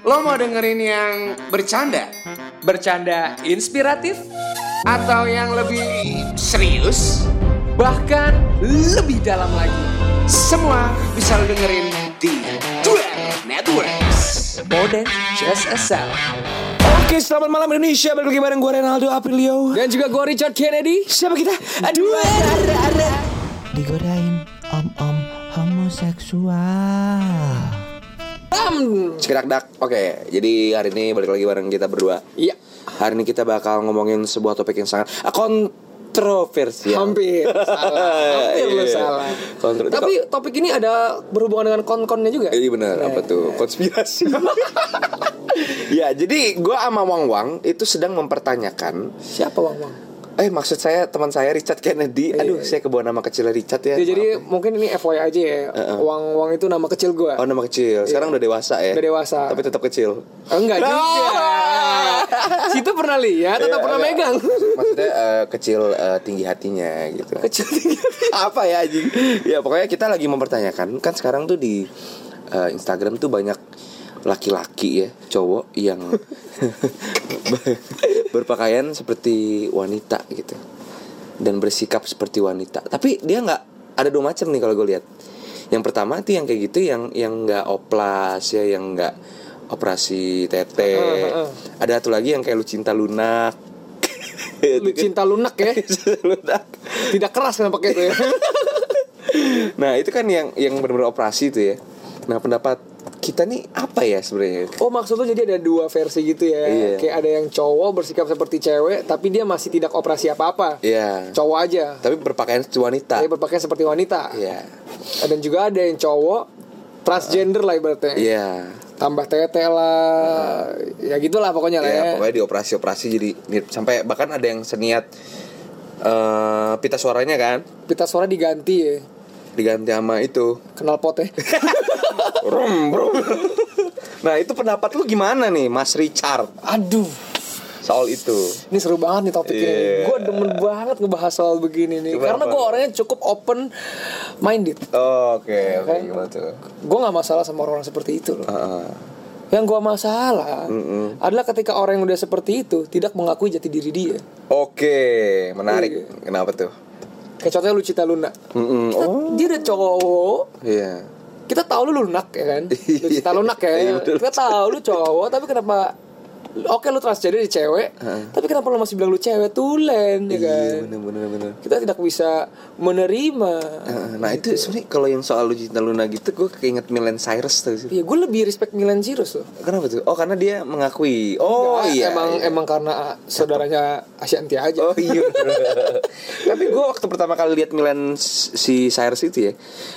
Lo mau dengerin yang bercanda? Bercanda inspiratif, Atau yang lebih serius? bahkan lebih dalam lagi. Semua bisa lo dengerin di Duel Networks More than just a sound. Oke, selamat malam Indonesia. Balik lagi bareng gue Renaldo Aprilio. Dan juga gue Richard Kennedy. Siapa kita? Aduh, ada, ada, ada. digodain om-om homoseksual. Cekirak dak. Oke, jadi hari ini balik lagi bareng kita berdua. Iya, Hari ini kita bakal ngomongin sebuah topik yang sangat ah, kontroversial. hampir salah. Hampir lo Iya. salah. Kontro- Tapi topik ini ada berhubungan dengan kon-konnya juga. Iya benar, apa tuh? Konspirasi. ya, jadi gua sama Wang Wang itu sedang mempertanyakan Siapa Wang Wang? Eh maksud saya teman saya Richard Kennedy. Aduh saya kebawa nama kecil Richard ya. Ya, jadi mungkin ini FYI aja ya. Wang Wang itu nama kecil gue. Oh nama kecil. Sekarang udah dewasa ya? Udah dewasa. Tapi tetap kecil. Enggak juga. Situ pernah lihat atau Iya, pernah agak- megang? Maksudnya eh, kecil eh, tinggi hatinya gitu. Kecil tinggi. Apa ya anjing? Ya pokoknya kita lagi mempertanyakan Kan sekarang tuh di eh, Instagram tuh banyak laki-laki ya cowok yang berpakaian seperti wanita gitu. Dan bersikap seperti wanita. Tapi dia nggak ada dua macam nih kalau gue lihat. Yang pertama itu yang kayak gitu yang yang nggak oplas ya yang nggak operasi tete. Ada satu lagi yang kayak lu cinta lunak. Lu cinta lunak ya. lunak. Tidak keras kan pakai itu ya. nah itu kan yang yang benar-benar operasi itu ya. Nah pendapat kita nih apa ya sebenarnya? Oh maksud lu jadi ada dua versi gitu ya. Iya. Kayak ada yang cowok bersikap seperti cewek Tapi dia masih tidak operasi apa-apa. Iya. Cowok aja. Tapi berpakaian seperti wanita. Tapi berpakaian seperti wanita. Iya. Dan juga ada yang cowok Transgender lah ibaratnya. Iya. Tambah tete lah. Ya gitulah pokoknya lah Ya, ya. pokoknya di operasi-operasi jadi mirip. sampai bahkan ada yang seniat eh pita suaranya kan? Pita suara diganti ya diganti sama itu. Kenal pot ya Rum, bro. nah, itu pendapat lu gimana nih, Mas Richard Aduh soal itu? Ini seru banget nih topik ini Iya. Gue demen banget ngebahas soal begini nih Kenapa? Karena gue orangnya cukup open minded Oh, Oke, oke gimana tuh? Gue gak masalah sama orang-orang seperti itu loh Heeh. Yang gue masalah adalah ketika orang yang udah seperti itu tidak mengakui jati diri dia. Oke, menarik. Iya. Kenapa tuh? Kayak contohnya Lucita Luna. Mm-mm. Kita- Oh, Dia udah cowok. iya. Kita tahu lu lunak ya kan? Iya. Lucita lunak ya. Iya. Kita tahu lu cowok, tapi kenapa Oke lu transgender di cewek, tapi kenapa lu masih bilang lu cewek tulen ya Iya, kan? bener bener bener. Kita tidak bisa menerima. Heeh, Nah itu sebenarnya kalau yang soal lu cinta Luna gitu gue keinget Milen Cyrus tuh sih. Iya, gue lebih respect Milan Cyrus loh. Kenapa tuh? Oh karena dia mengakui. Oh iya. emang iya. emang karena saudaranya Ashanti aja. Oh iya. Tapi gue waktu pertama kali lihat Milan si Cyrus itu ya,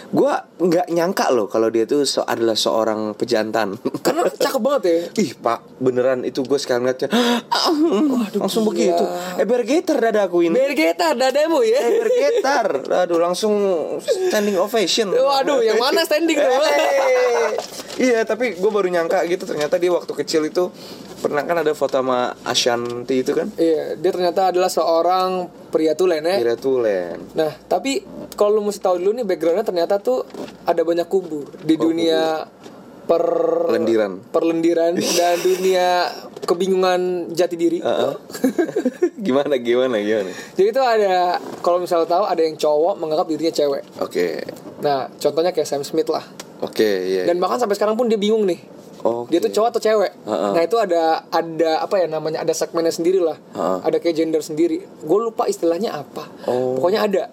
gue nggak nyangka loh kalau dia tuh so- adalah seorang pejantan. Karena cakep banget ya. Ih pak, beneran itu gue sekarang liatnya langsung gila. begitu. Eh bergetar dadaku ini. Bergeta dadamu ya. Bergetar. Aduh langsung standing ovation. Waduh, yang mana standing tuh? Eh, Iya tapi gue baru nyangka gitu ternyata dia waktu kecil itu pernah kan ada foto sama Ashanti itu kan Iya, dia ternyata adalah seorang pria tulen ya. Kira tulen Nah, tapi kalau lu mesti tahu dulu nih backgroundnya ternyata tuh ada banyak kubu di dunia per Lendiran. perlendiran dan dunia kebingungan jati diri. Gimana gimana gimana Jadi itu ada kalau misalnya tahu ada yang cowok menganggap dirinya cewek. Oke Nah, contohnya kayak Sam Smith lah. Oke iya Dan bahkan sampai sekarang pun dia bingung nih. Oke. Dia tuh cowok atau cewek. Heeh. Nah, itu ada ada apa ya namanya? Ada segmennya sendiri lah. Heeh. Ada kayak gender sendiri. Gue lupa istilahnya apa. Oh. Pokoknya ada.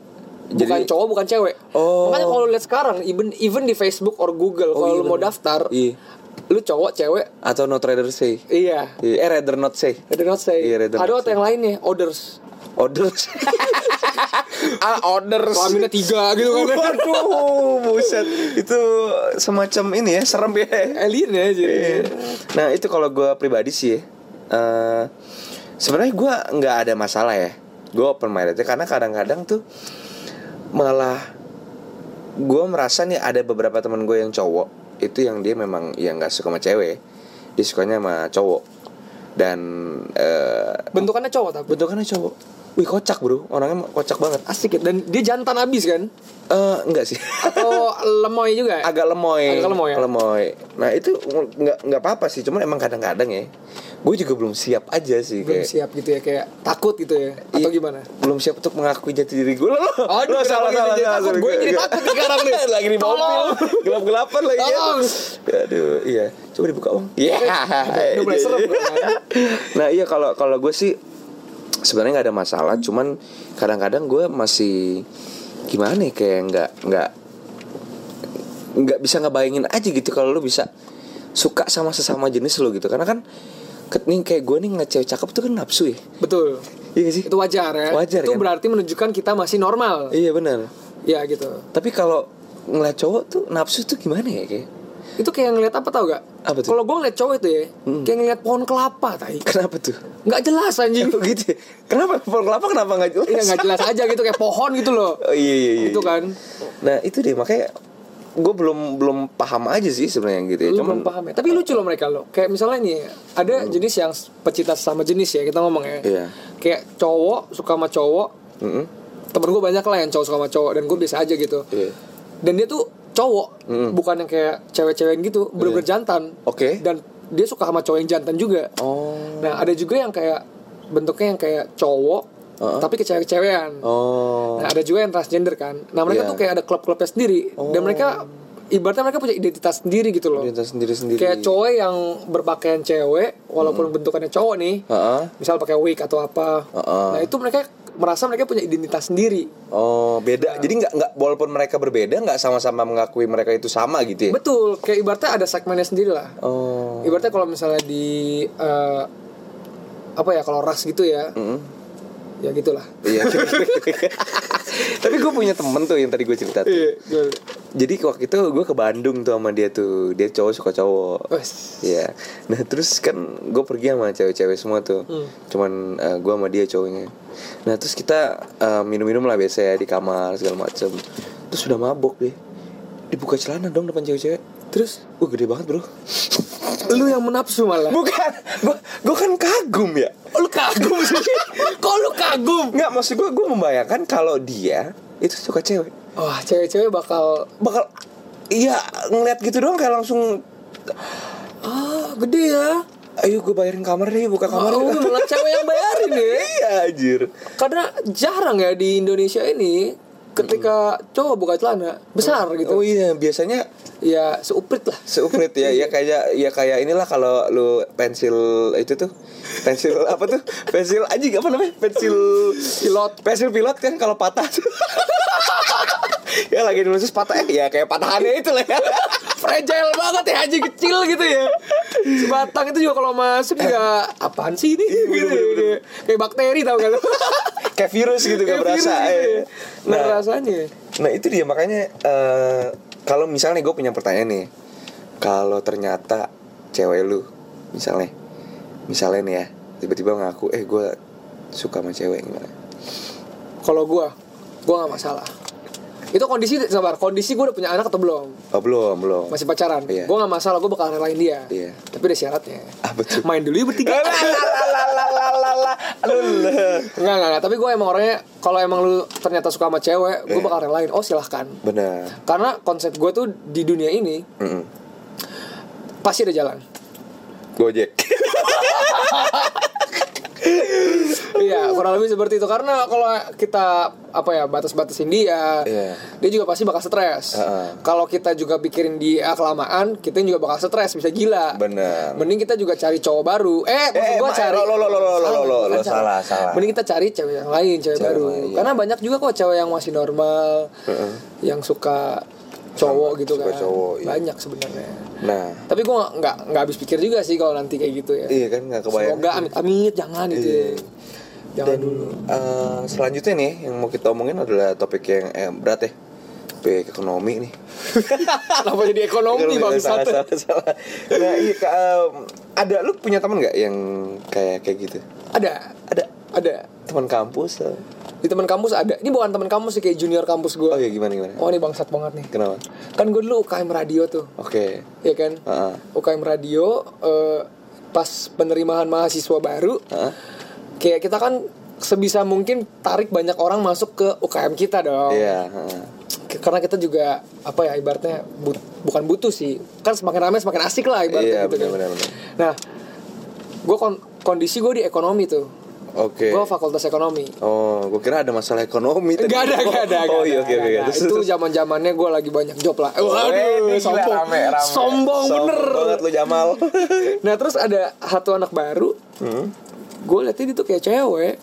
Bukan Jadi- cowok, bukan cewek. Oh. Makanya kalau lihat sekarang, even even di Facebook or Google, Oh, kalau iya lu mau daftar, Iya. lu cowok, cewek, Atau not rather say iya. Iya, Eh rather not say do not say. Iya, rather ada not atau yang lainnya, orders. Orders Ah orders Kelaminnya tiga gitu kan. Waduh buset Itu semacam ini ya serem ya Alien ya jadi. Iya. Nah itu kalau gue pribadi sih eh, sebenarnya gue nggak ada masalah ya gue open minded karena kadang-kadang tuh malah gue merasa nih ada beberapa teman gue yang cowok itu yang dia memang yang nggak suka sama cewek dia sukanya sama cowok dan eh, Bentukannya cowok tapi. bentukannya cowok wih kocak bro orangnya kocak banget Asik ya. Dan dia jantan abis kan? Eh enggak sih Atau lemoy juga? agak lemoy Agak lemoy ya? nah itu nggak nggak apa apa sih cuman emang kadang-kadang ya gue juga belum siap aja sih Belum kayak siap gitu ya kayak takut gitu ya? Atau Iya, gimana? belum siap untuk mengakui jati diri gue lo Aduh, kenapa gitu jadi takut? Gue jadi takut sekarang nih. lagi di mobil. Gelap gelapan lagi ya. Aduh iya. Coba dibuka bang iya. Mulai serem kan? nah iya kalau kalau gue sih sebenarnya nggak ada masalah cuman kadang-kadang gue masih gimana ya kayak nggak nggak nggak bisa ngebayangin aja gitu kalau lu bisa suka sama sesama jenis lo gitu. Karena kan nih kayak gue nih ngeliat cewek cakep tuh kan nafsu ya Betul. iya gak sih Itu wajar ya. Wajar, Itu kan? berarti menunjukkan kita masih normal. iya benar Ya gitu. tapi kalau ngeliat cowok tuh nafsu tuh gimana ya kayak Itu kayak ngeliat apa tau gak? Apa tuh? Kalau gue ngeliat cowok itu ya, Hmm. kayak ngeliat pohon kelapa tadi. kenapa tuh Nggak jelas anjing. Oh, gitu ya? kenapa pohon kelapa kenapa nggak jelas Iya nggak jelas aja gitu kayak pohon gitu loh. oh, iya iya iya Itu kan. nah itu deh makanya gue belum belum paham aja sih sebenarnya gitu ya Lu cuman belum paham ya. Tapi lucu loh mereka loh. Kayak misalnya nih, ada jenis yang pecinta sama jenis ya kita ngomong ya. Iya. Kayak cowok suka sama cowok. Mm-mm. Temen gue banyak lah yang cowok suka sama cowok dan gue biasa aja gitu. Iya. Dan dia tuh cowok, Mm. bukan yang kayak cewek-cewek gitu, bener-bener jantan. Oke. Dan dia suka sama cowok yang jantan juga. oh Nah, ada juga yang kayak bentuknya yang kayak cowok, Uh-uh. tapi kecewek-cewekan. oh Nah, ada juga yang transgender kan. Nah, mereka Iya. tuh kayak ada klub-klubnya sendiri dan Oh. mereka ibaratnya mereka punya identitas sendiri gitu loh. Identitas sendiri-sendiri. Kayak cowok yang berpakaian cewek walaupun bentukannya cowok nih. Heeh. Misal pakai wig atau apa. Heeh. Nah, itu mereka merasa mereka punya identitas sendiri. Oh beda. Jadi nggak nggak walaupun mereka berbeda nggak sama-sama mengakui mereka itu sama gitu ya. Betul, kayak ibaratnya ada segmennya sendiri lah. Oh. Ibaratnya kalau misalnya di eh, apa ya kalau ras gitu ya. Mm. Ya gitulah. Iya. Tapi gue punya temen tuh yang tadi gue cerita tuh. Iya. Jadi waktu itu gue ke Bandung tuh sama dia tuh. Dia cowok suka cowok. Iya. Nah terus kan gue pergi sama cewek-cewek semua tuh. Hmm. Cuman eh, gue sama dia cowoknya. Nah terus kita eh, minum-minum lah biasa ya di kamar segala macem. Terus udah mabok deh. Dibuka celana dong depan cewek-cewek. Terus Wah gede banget bro. Lu yang menafsu malah. Bukan. Gue gue kan kagum ya. Oh, lu kagum sih. Kok lu kagum? Nggak maksud gue gue membayangkan kalau dia itu suka cewek. Wah, cewek-cewek bakal Bakal Iya ngeliat gitu doang kayak langsung ah gede ya. Ayo gue bayarin kamar deh buka kamar Oh, yuk." malah cewek yang bayarin ya. Iya anjir Karena jarang ya di Indonesia ini ketika cowok buka celana besar gitu. Oh iya biasanya Ya seuprit lah. seuprit ya ya kayak ya kayak inilah kalau lu pensil itu tuh pensil apa tuh pensil anjing apa namanya pensil Pilot. pensil pilot kan kalau patah ya lagi dulu terus patah eh, ya kayak patahannya itu lah ya Fragile banget ya haji kecil gitu ya. Sebatang itu juga kalau masuk juga apaan sih ini? Iya, gitu, gitu. Kayak bakteri tau gak lu? Kayak virus gitu Kayak gak berasa gitu eh. ya. Nah, rasanya. Nah itu dia makanya eh, kalau misalnya gue punya pertanyaan nih, kalau ternyata cewek lu misalnya, misalnya nih ya tiba-tiba ngaku eh gue suka sama cewek gimana? Kalau gua, gua nggak masalah. Itu kondisi sabar, kondisi gua udah punya anak atau belum? Oh belum belum. Masih pacaran. Iya. Gua nggak masalah, gua bakal relain dia. Iya. Tapi ada syaratnya. Ah betul. Main dulu ya bertiga. Enggak, enggak, enggak. Tapi gue emang orangnya kalau emang lu ternyata suka sama cewek, gue Iya. bakal relain. Oh, silahkan. Benar. Karena konsep gue tuh di dunia ini Mm-mm. pasti ada jalan. Gojek. Iya, kurang lebih seperti itu. Karena kalau kita apa ya batas-batasin dia, yeah. dia juga pasti bakal stres. Uh-uh. Kalau kita juga pikirin dia ah, kelamaan, kita juga bakal stres, bisa gila. Bener. Mending kita juga cari cowok baru. Eh, maksud eh, gua cari. Lo lo lo lo lo lo lo salah salah. Mending kita cari cewek yang lain, cewek, cewek baru. Lain, iya. Karena banyak juga kok cewek yang masih normal, uh-uh. yang suka cowok gitu kan cowok, iya. banyak sebenarnya nah tapi gue nggak nggak habis pikir juga sih kalau nanti kayak gitu ya iya kan nggak kebayang semoga amit amit jangan gitu iya. gitu ya. Jangan Dan dulu. eh, selanjutnya nih yang mau kita omongin adalah topik yang eh, berat ya. Topik ekonomi nih. Kenapa jadi ekonomi bang salah, salah, salah. Nah, iya, em, ada lu punya teman nggak yang kayak kayak gitu? Ada, Ada ada. teman kampus? eh? Di teman kampus ada. Ini bukan teman kampus sih kayak junior kampus gue. Oh iya gimana gimana? Oh ini bangsat banget nih. Kenapa? Kan gue dulu UKM radio tuh, Oke. ya kan? Heeh. UKM radio eh, pas penerimaan mahasiswa baru, Heeh. Kayak kita kan sebisa mungkin tarik banyak orang masuk ke UKM kita dong. Iya. K- Karena kita juga apa ya ibaratnya but- bukan butuh sih. Kan semakin ramai semakin asik lah ibaratnya Iya, gitu kan. benar, benar, benar. Nah, gue kondisi gue di ekonomi tuh. Oke. Gue fakultas ekonomi. Oh, gue kira ada masalah ekonomi. tadi. Gak ada, gak ada. Oh, gak iya, ada, oke, oke. Itu zaman zamannya gue lagi banyak job lah. Eh, Waduh, gila, sombong, rame, rame. sombong bener. banget lu Jamal. Nah terus ada satu anak baru, Hmm. Gue liatnya dia tuh kayak cewek,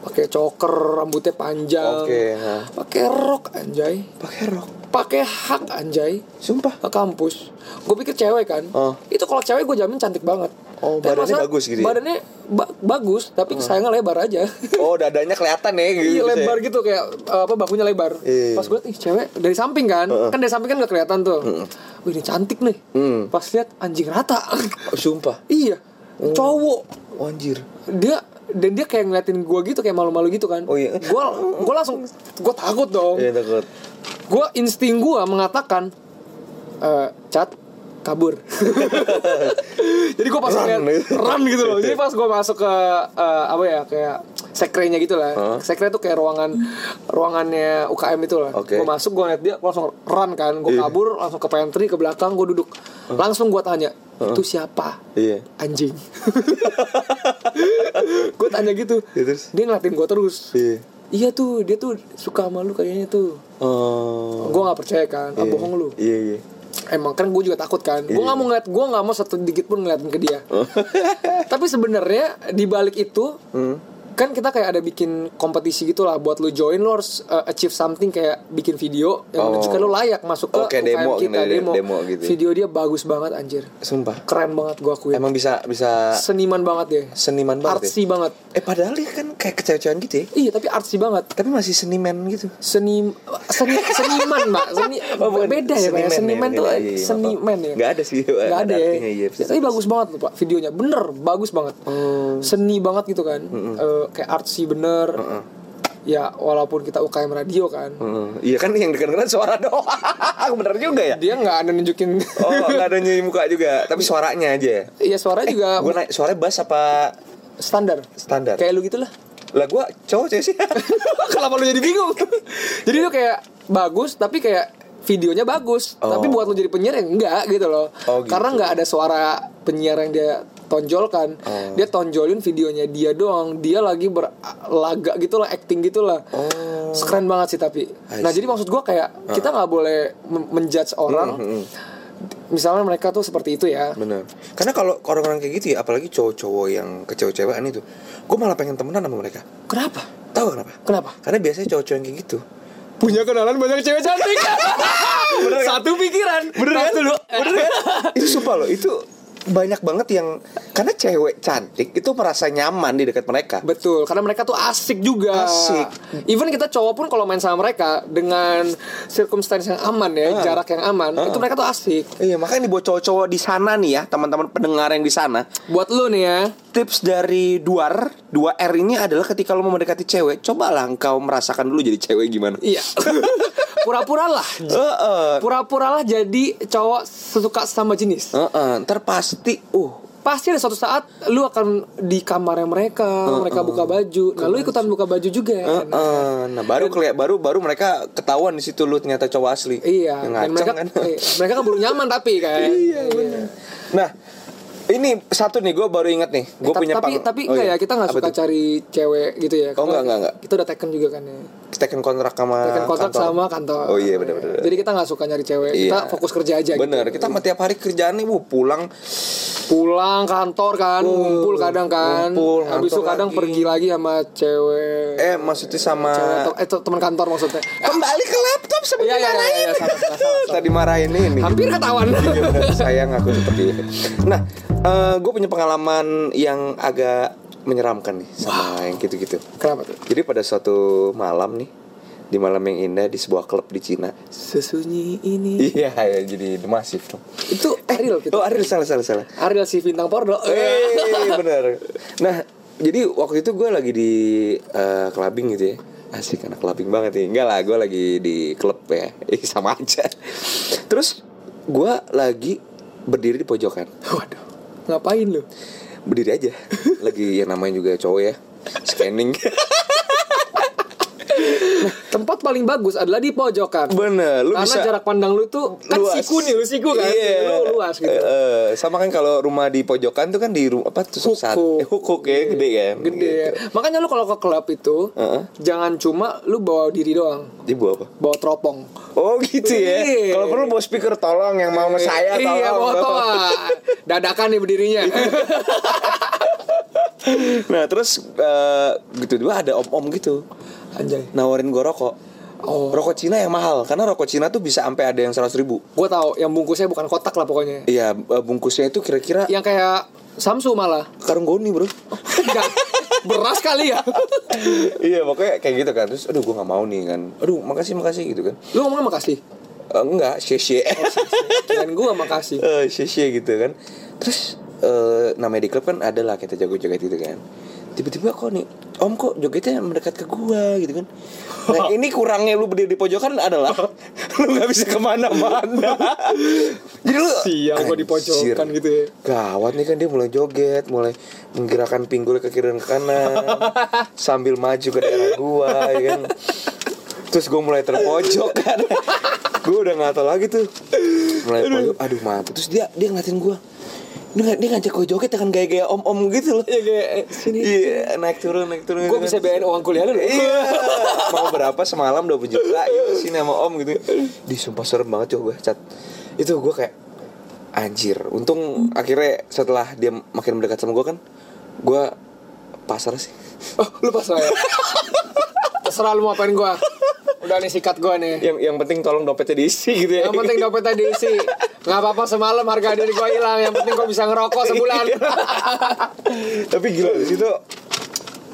pakai choker, rambutnya panjang, Oke, nah. pakai rok anjay, Pakai rok. pakai hak anjay Sumpah. ke kampus. Gue pikir cewek kan, Oh. itu kalau cewek gue jamin cantik banget. Oh, Tapi badannya bagus gitu ya? Badannya ba- bagus, tapi sayangnya lebar aja. Oh, dadanya kelihatan ya gitu. Iya ya. lebar gitu kayak uh, apa bakunya lebar. Iya. Pas gue ih cewek dari samping kan, kan dari samping kan gak kelihatan tuh. Wih ini cantik nih. Hmm. Pas lihat anjing rata. Oh, sumpah. iya. Cowok. Oh, anjir. Dia dan dia kayak ngeliatin gue gitu kayak malu-malu gitu kan. Oh, iya. Gue gue langsung gue takut dong. Iya, takut. Gue insting gue mengatakan eh cat kabur. Jadi gue pas Run, ngeliat run gitu loh. Jadi pas gue masuk ke eh, apa ya kayak sekrenya gitu lah. Hah? Sekre tuh kayak ruangan ruangannya UKM itu lah. Oke. Gue masuk gue ngeliat dia gua langsung run kan. Gue Iya. kabur langsung ke pantry ke belakang gue duduk. Langsung gue tanya itu siapa? Iya. Anjing. gue tanya gitu. Ya, terus? Dia ngeliatin gue terus. Iya. Iya tuh dia tuh suka sama lu kayaknya tuh. Oh. Gue gak percaya kan. Ah, Iya. bohong lu. Iya, iya. Emang kan gue juga takut kan. Gue Iya. nggak mau ngeliat, gue nggak mau satu dikit pun ngeliatin ke dia. Tapi sebenarnya di balik itu, Hmm. Kan kita kayak ada bikin kompetisi gitu lah. Buat lu join, lu harus uh, achieve something kayak bikin video yang Oh. menunjukkan lu layak masuk ke kayak UKM demo kita gitu, demo. demo gitu ya. Video dia bagus banget anjir, Sumpah. keren banget gue akuin. Emang bisa bisa Seniman banget ya, seniman banget artsy ya? banget. Eh padahal dia kan kayak kecewaan gitu ya. Iya tapi artsy banget. Tapi masih seniman gitu. Seni, seni seniman mbak, seni Oh, bukan. beda ya pak. ya. Seniman ya, Seniman tuh iya, iya, seniman apa. ya. Nggak ada sih, Nggak ada ya. artinya, iya, Ya, tapi bagus banget loh pak videonya, bener bagus banget. Oh. Seni banget gitu kan, Eh, kayak artsy bener. Ya walaupun kita UKM radio kan, Heeh. Iya kan yang dengar suara doang. Bener juga ya. dia nggak ada nunjukin. Oh, nggak ada nyuci muka juga, tapi suaranya aja. Iya suara juga Gue naik suaranya bass apa standar. standar? Kayak lu gitu lah. Lah gue cowok cewek sih. Kenapa lu jadi bingung? jadi lu kayak bagus tapi kayak videonya bagus, Oh. tapi buat lu jadi penyiar ya enggak gitu loh. Oh, gitu. Karena nggak ada suara penyiar yang dia tonjolkan. Oh. Dia tonjolin videonya dia doang. Dia lagi berlaga gitu lah, acting gitu lah. Oh. Keren banget sih tapi. Nah, jadi maksud gua kayak kita nggak boleh men- menjudge orang. Hmm, hmm. Misalnya mereka tuh seperti itu ya. Bener. Karena kalau orang-orang kayak gitu ya, apalagi cowok-cowok yang kecewa-cewekan itu, gue malah pengen temenan sama mereka. Kenapa? Tahu kenapa? Kenapa? Karena biasanya cowok-cowok yang kayak gitu Punya kenalan banyak cewek cantik. Satu pikiran. Bener kan? dulu. Bener kan? itu sumpah loh, itu banyak banget yang karena cewek cantik itu merasa nyaman di dekat mereka. Betul, karena mereka tuh asik juga. Asik. Even kita cowok pun kalau main sama mereka dengan circumstance yang aman ya, Ah. jarak yang aman, Ah. itu mereka tuh asik. Iya, makanya nih buat cowok-cowok di sana nih ya, teman-teman pendengar yang di sana, Buat lu nih ya, tips dari Duar, 2R ini adalah ketika lo mau mendekati cewek, cobalah engkau merasakan dulu jadi cewek gimana. iya. Pura-puralah. Heeh. Pura-puralah jadi cowok suka sama jenis. Heeh, ntar pasti uh Pasti ada suatu saat lu akan di kamarnya mereka, mereka buka baju. Nah, lu ikutan buka baju juga. Heeh, nah baru keliat baru baru mereka ketahuan di situ lu ternyata cowok asli. Iya, Yang ngaceng mereka kan. eh, mereka kan baru nyaman tapi kan. Iya, benar. Nah, ini satu nih gue baru inget nih, gue tapi punya tapi, pang- tapi Oh, enggak iya. ya kita nggak suka tuh? cari cewek gitu ya. Oh, enggak, enggak, enggak. Kita udah taken juga kan ya. Taken kontrak sama kontrak kantor. sama kantor. Oh iya benar benar. Jadi kita nggak suka nyari cewek. Kita Iya. fokus kerja aja. Bener, gitu. kita mah tiap hari kerjaan nih, wuh, pulang pulang kantor kan, Oh, ngumpul kadang kan. ngumpul, Habis itu kadang lagi. pergi lagi sama cewek. eh maksudnya sama Cewek eh, teman kantor maksudnya. kembali ke laptop sama Iya iya iya iya. Tadi marahin ini. Hampir ketahuan. Iya, sayang aku seperti itu. Nah, gue punya pengalaman yang agak menyeramkan nih sama yang gitu-gitu. Kenapa tuh? Jadi pada suatu malam nih di malam yang indah di sebuah klub di Cina. Sesunyi ini. Iya, ya, jadi The Massive dong. Itu Ariel gitu. Oh, Ariel salah salah salah. Ariel si bintang porno. Eh, bener. Nah, jadi waktu itu gue lagi di eh, clubbing gitu ya. Asik anak clubbing banget nih. Enggak lah, gue lagi di klub ya. Eh, sama aja. Terus gue lagi berdiri di pojokan. Waduh. Ngapain lu? Berdiri aja. Lagi yang namanya juga cowok ya. scanning Tempat paling bagus adalah di pojokan. bener lu Karena bisa jarak pandang lu tuh kan luas. siku nih, lu siku kan. Iya. Lu luas gitu. Eh, sama kan kalau rumah di pojokan tuh kan di rumah apa tuh Hukuk. eh, hukuk ya gede kan Gede. Gitu. Makanya lu kalau ke klub itu Heeh. jangan cuma lu bawa diri doang, Di bawa apa? bawa teropong. Oh gitu ya. Iya. Kalau perlu bawa speaker tolong yang mau sama saya tolong. Iya, bawa. Dadakan nih berdirinya. Nah terus eh, gitu dua ada om-om gitu Anjay. nawarin gue rokok. Oh. Rokok Cina yang mahal karena rokok Cina tuh bisa sampai ada yang seratus ribu. Gue tahu yang bungkusnya bukan kotak lah pokoknya. Iya eh, bungkusnya itu kira-kira Yang kayak Samsu malah. karung goni bro. Enggak. Beras kali ya. iya pokoknya kayak gitu kan. Terus aduh gue nggak mau nih kan. Aduh makasih makasih gitu kan. Lu ngomong makasih. Eh, enggak sih Dan gue makasih. Eh, sih gitu kan. Terus eh namanya di klub kan ada lah kita jago-joget gitu kan. Tiba-tiba kok nih Om kok jogetnya mendekat ke gua gitu kan. Nah ini kurangnya lu berdiri di pojokan adalah Lu gak bisa ke mana-mana. Jadi lu Sial gua di pojokan gitu ya. Gawat nih kan dia mulai joget Mulai menggerakkan pinggul ke kiri dan ke kanan Sambil maju ke daerah gua ya kan. Terus gue mulai terpojok kan. Gue udah gak tau lagi tuh. Mulai pojok Aduh mati Terus dia dia ngeliatin gue dia, dia ngajak gue joget dengan gaya-gaya om-om gitu loh Iya kayak sini. Iya naik turun naik turun Gue bisa bayarin uang kuliah lu. loh. Iya Mau berapa semalam 20 juta Yuk sini sama om gitu Di sumpah serem banget coba cat Itu gue kayak Anjir Untung akhirnya setelah dia makin mendekat sama gue kan Gue pasar sih Oh, lu pas lah ya. Terserah lu mau apain gue. Udah nih sikat gue nih. yang yang penting tolong dompetnya diisi gitu ya. Yang penting dompetnya diisi. Gak apa-apa semalam harga diri gue hilang. Yang penting gue bisa ngerokok sebulan. Tapi gila di situ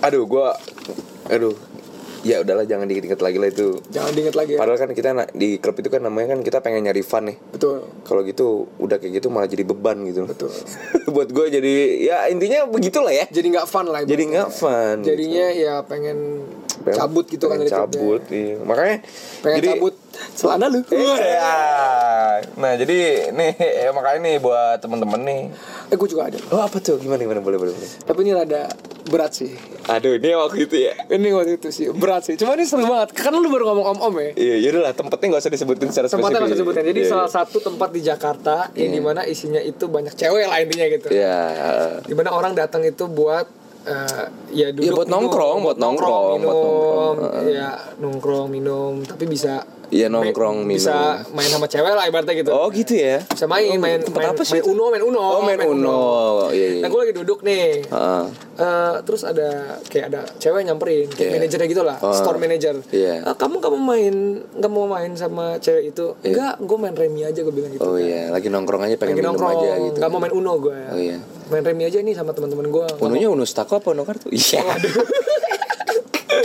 aduh gua aduh. Ya udahlah jangan diinget lagi lah itu. Jangan diinget lagi ya. Padahal kan kita di klub itu kan namanya kan kita pengen nyari fun nih. Betul. Kalau gitu udah kayak gitu malah jadi beban gitu. Betul. buat gue jadi ya intinya begitulah ya. Jadi gak fun lah jadi nggak fun. Jadinya ya pengen Pengen- cabut gitu kan pengen dari klubnya. cabut iya. makanya Pengen jadi, cabut celana lu Iya. Nah jadi nih ya, makanya nih buat temen-temen nih. Eh gue juga ada Oh apa tuh gimana gimana boleh boleh. boleh. Tapi ini rada berat sih Aduh ini waktu itu ya. Ini waktu itu sih berat sih Cuma ini seru banget Kan lu baru ngomong om-om ya Iya, yaudah lah tempatnya nggak usah disebutin secara spesifik. Tempatnya nggak usah sebutin Jadi Iya, salah satu tempat di Jakarta Yang di mana isinya itu banyak cewek lah intinya gitu Iya. Di mana orang datang itu buat eh, ya duduk Iya, buat minum, nongkrong, buat nongkrong, minum, buat nongkrong. ya nongkrong minum tapi bisa Iya, nongkrong, main- bisa minum. main sama cewek lah ibaratnya gitu Oh gitu ya. bisa main main tempat main, apa sih main uno main uno Oh main Uno. Iya iya. nah gue lagi duduk nih Heeh. Eh, terus ada kayak ada cewek nyamperin kayak Iya. manajernya gitu lah Oh. store manager Iya. "Eh, kamu kamu main nggak mau main sama cewek itu Iya. enggak gue main remi aja gue bilang gitu Oh kan. iya, lagi nongkrong aja pengen lagi minum nongkrong aja gitu. nggak mau main uno gue Oh iya. main remi aja nih sama teman-teman gue Unonya Uno Stako apa Uno kartu? Iya.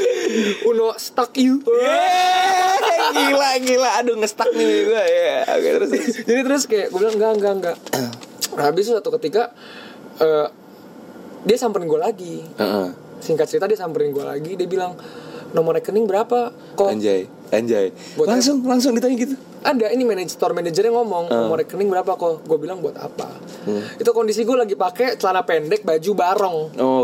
uno stuck you. Yeay, gila gila. Aduh ngestak nih gue ya. Oke terus jadi terus kayak gue bilang enggak enggak enggak. Nah, habis itu suatu ketika eh, dia samperin gue lagi. Heeh. singkat cerita dia samperin gue lagi. Dia bilang nomor rekening berapa? Kok anjay anjay. Buat langsung langsung ditanya gitu. Ada ini manajer store manajernya ngomong nomor rekening berapa kok? Gue bilang buat apa? Itu kondisi gue lagi pakai celana pendek baju barong.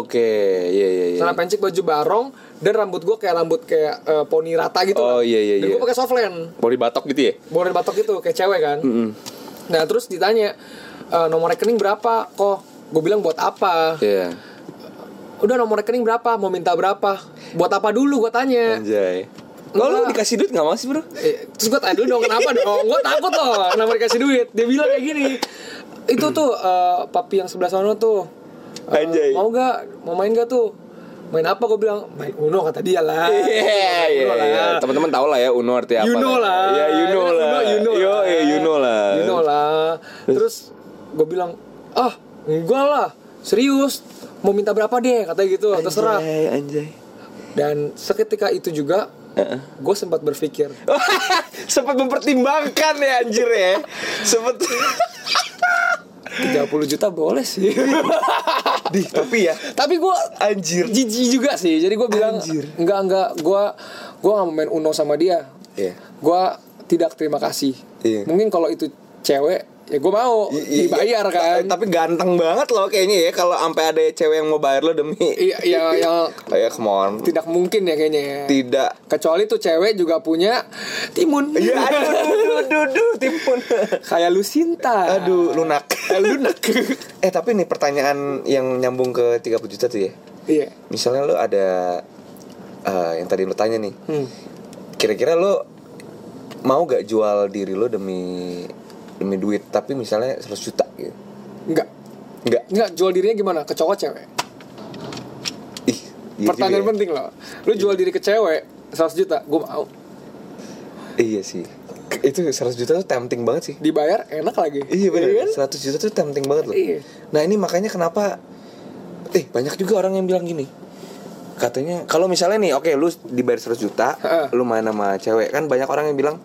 Oke iya iya iya. Celana pendek baju barong dan rambut gue kayak rambut kayak eh, poni rata gitu. Oh, iya, iya, dan iya. gue pakai softland mau dibatok gitu ya? Boleh batok gitu kayak cewek kan. Nah terus ditanya "Eh, nomor rekening berapa kok? Gue bilang buat apa? Iya udah nomor rekening berapa mau minta berapa buat apa dulu gue tanya anjay kalau lu dikasih duit nggak mau sih bro Eh, terus gue tanya dulu dong kenapa dong gue takut loh kenapa dikasih duit dia bilang kayak gini itu tuh eh, papi yang sebelah sana tuh eh, Anjay. mau gak mau main gak tuh main apa gue bilang main uno kata dia lah Uno lah. iya. Teman-teman tahu lah ya Uno artinya apa. You know lah. Iya, you know Uno, lah. you know Yo, lah. you know lah. You know lah. Terus gue bilang, ah enggak lah, serius. Mau minta berapa deh, katanya gitu, terserah. Anjay, anjay. Dan seketika itu juga, gue sempat berpikir, Sempat mempertimbangkan ya anjir ya. Sempat 30 juta boleh sih. Di, tapi ya Tapi gue anjir. jijik juga sih. Jadi gue bilang, Anjir. enggak enggak, gue gue nggak mau main uno sama dia. Iya. Gue tidak terima kasih. Iya. Mungkin kalau itu cewek ya gue mau I- dibayar kan. Tapi ganteng banget loh kayaknya ya kalau sampai ada cewek yang mau bayar lo demi. Iya, iya, yang Ya come on. tidak mungkin ya kayaknya. ya. Tidak. Kecuali tuh cewek juga punya timun. Ya aduh, aduh, aduh, timpun. Kayak Lucinta. Aduh, lunak. lunak. eh tapi nih pertanyaan yang nyambung ke 30 juta tuh ya. iya. Misalnya lo ada eh, yang tadi lo tanya nih. Hmm. Kira-kira lo mau gak jual diri lo demi demi duit tapi misalnya 100 juta gitu. Enggak. Enggak. Enggak, jual dirinya gimana? Ke cowok cewek? Ih, iya Pertanyaan ya. penting loh. Lu jual diri ke cewek 100 juta, gue mau. Iya sih. Itu 100 juta tuh tempting banget sih. Dibayar enak lagi. Iya bener kan? 100 juta tuh tempting banget loh Iya. Nah ini makanya kenapa Eh banyak juga orang yang bilang gini Katanya kalau misalnya nih Oke lu dibayar 100 juta Heeh. Lu main sama cewek Kan banyak orang yang bilang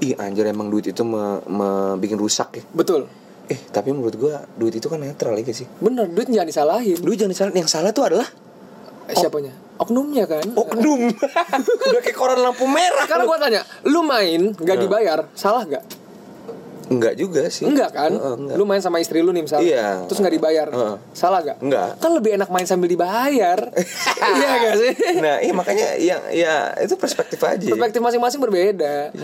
Ih anjir emang duit itu me, me- bikin rusak ya Betul. Eh tapi menurut gua Duit itu kan netral ya sih Bener, duit jangan disalahin. Duit jangan salah Yang salah tuh adalah Eh, Siapanya? Oknumnya kan. Oknum Udah kayak koran lampu merah Sekarang gua tanya, lu main gak dibayar, salah gak? Enggak juga sih Enggak kan? Heeh, enggak. Lu main sama istri lu nih misalnya Iya. Terus gak dibayar Heeh. Salah gak? Enggak. Kan lebih enak main sambil dibayar Iya gak sih? Nah iya makanya yang ya itu perspektif aja Perspektif masing-masing berbeda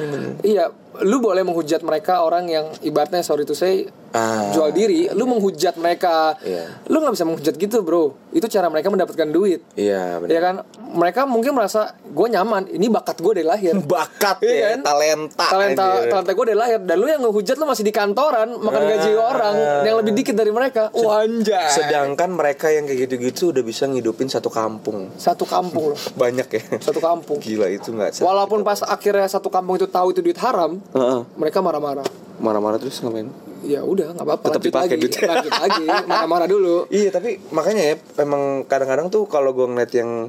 Iya Lu boleh menghujat mereka orang yang ibaratnya sorry to say Ah. Jual diri Lu menghujat mereka Iya. Lu gak bisa menghujat gitu bro Itu cara mereka mendapatkan duit Iya benar Ya kan Mereka mungkin merasa Gue nyaman Ini bakat gue dari lahir bakat Iya ya, kan? talenta talenta anjir. talenta gue dari lahir dan lu yang ngehujat lu masih di kantoran makan Ah. gaji orang yang lebih dikit dari mereka wanja Sedangkan mereka yang kayak gitu-gitu udah bisa ngidupin satu kampung. satu kampung loh Banyak ya. satu kampung Gila itu nggak walaupun pas akhirnya satu kampung itu tahu itu duit haram Heeh. mereka marah-marah Marah-marah terus ngapain? Ya udah nggak apa-apa Tetap dipakai lagi lanjut lagi marah-marah dulu Iya tapi makanya ya emang kadang-kadang tuh kalau gue ngeliat yang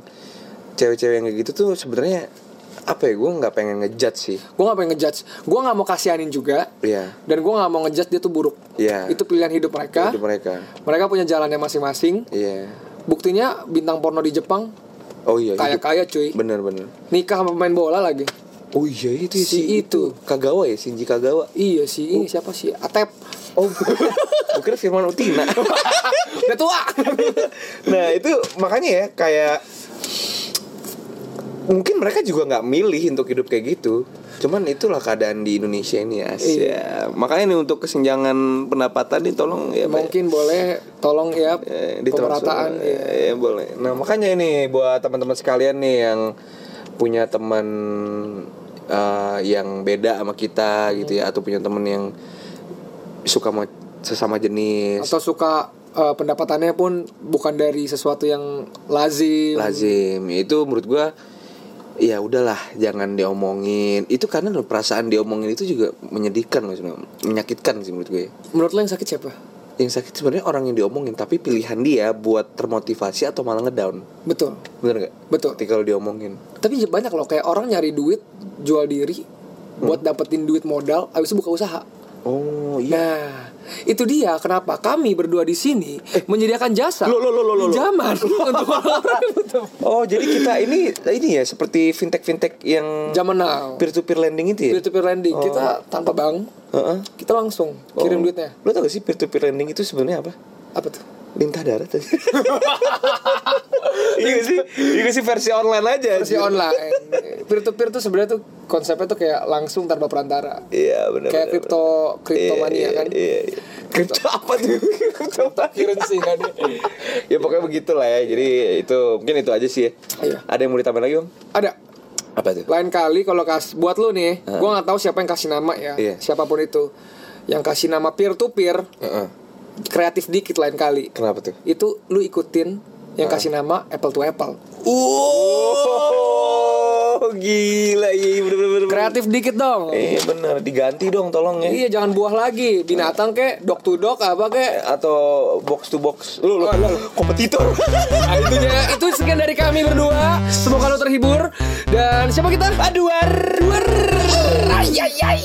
cewek-cewek yang kayak gitu tuh sebenarnya apa ya gue nggak pengen ngejudge sih. gue nggak pengen ngejudge gue nggak mau kasihanin juga Iya. dan gue nggak mau ngejudge dia tuh buruk Iya. itu pilihan hidup mereka Hidup mereka. mereka punya jalannya masing-masing Iya. buktinya bintang porno di Jepang Oh iya. hidup- kaya-kaya cuy Bener-bener. nikah sama pemain bola lagi Oh iya itu ya, Si itu. Kagawa ya Shinji Kagawa. Iya sih, ini siapa sih? Atep. Oh, gue kira Firman Utina. Udah tua. nah itu makanya ya kayak mungkin mereka juga nggak milih untuk hidup kayak gitu cuman itulah keadaan di Indonesia ini ya Asia. makanya nih untuk kesenjangan pendapatan nih tolong ya Mungkin boleh tolong ya ditransfer. pemerataan ya. Eh, boleh nah makanya ini buat teman-teman sekalian nih yang punya teman eh, yang beda sama kita gitu ya atau punya teman yang suka sama sesama jenis Atau suka eh, pendapatannya pun bukan dari sesuatu yang lazim. lazim itu menurut gua ya udahlah jangan diomongin itu karena perasaan diomongin itu juga menyedihkan loh sebenarnya. menyakitkan sih menurut gue Menurut lo yang sakit siapa? Yang sakit sebenarnya orang yang diomongin tapi pilihan dia buat termotivasi atau malah ngedown Betul. bener gak? Betul. ketika lo diomongin Tapi banyak loh kayak orang nyari duit, jual diri buat Hmm. dapetin duit modal, habis itu buka usaha. Oh iya Nah, itu dia kenapa kami berdua di sini menyediakan jasa Loh, loh, loh, loh, loh. pinjaman untuk oh jadi kita ini ini ya seperti fintech fintech yang Zaman now. peer to peer lending itu ya Peer to peer lending kita tanpa bank, Heeh. kita langsung kirim Oh. duitnya. lo tau gak sih peer to peer lending itu sebenarnya apa Apa tuh? Lintah darat aja iya sih iya sih versi online aja Versi anjir. online. Peer to peer tuh sebenarnya tuh konsepnya tuh kayak langsung tanpa perantara. Iya benar. Kayak kripto kriptomania Iya, kan. Iya, iya. Kripto apa tuh? Currency kan. ya pokoknya begitulah ya. Jadi itu mungkin itu aja sih ya. Iya. Ada yang mau ditambahin lagi om? Ada Apa tuh? lain kali kalau kas buat lu nih, gua nggak tahu siapa yang kasih nama ya. Iya. Siapa pun itu. Yang kasih nama peer to peer Heeh. Kreatif dikit lain kali. Kenapa tuh? Itu lu ikutin yang kasih nama apple to apple. Oh gila iya bener bener bener. Kreatif dikit dong. Iya bener diganti dong tolong ya. Iya jangan buah lagi binatang kek dog to dog apa kek Atau box to box. Lu, lu, lu, kompetitor. Nah, itunya itu sekian dari kami berdua. Semoga lo terhibur dan siapa kita? Aduar. Duar. Ay ay ay.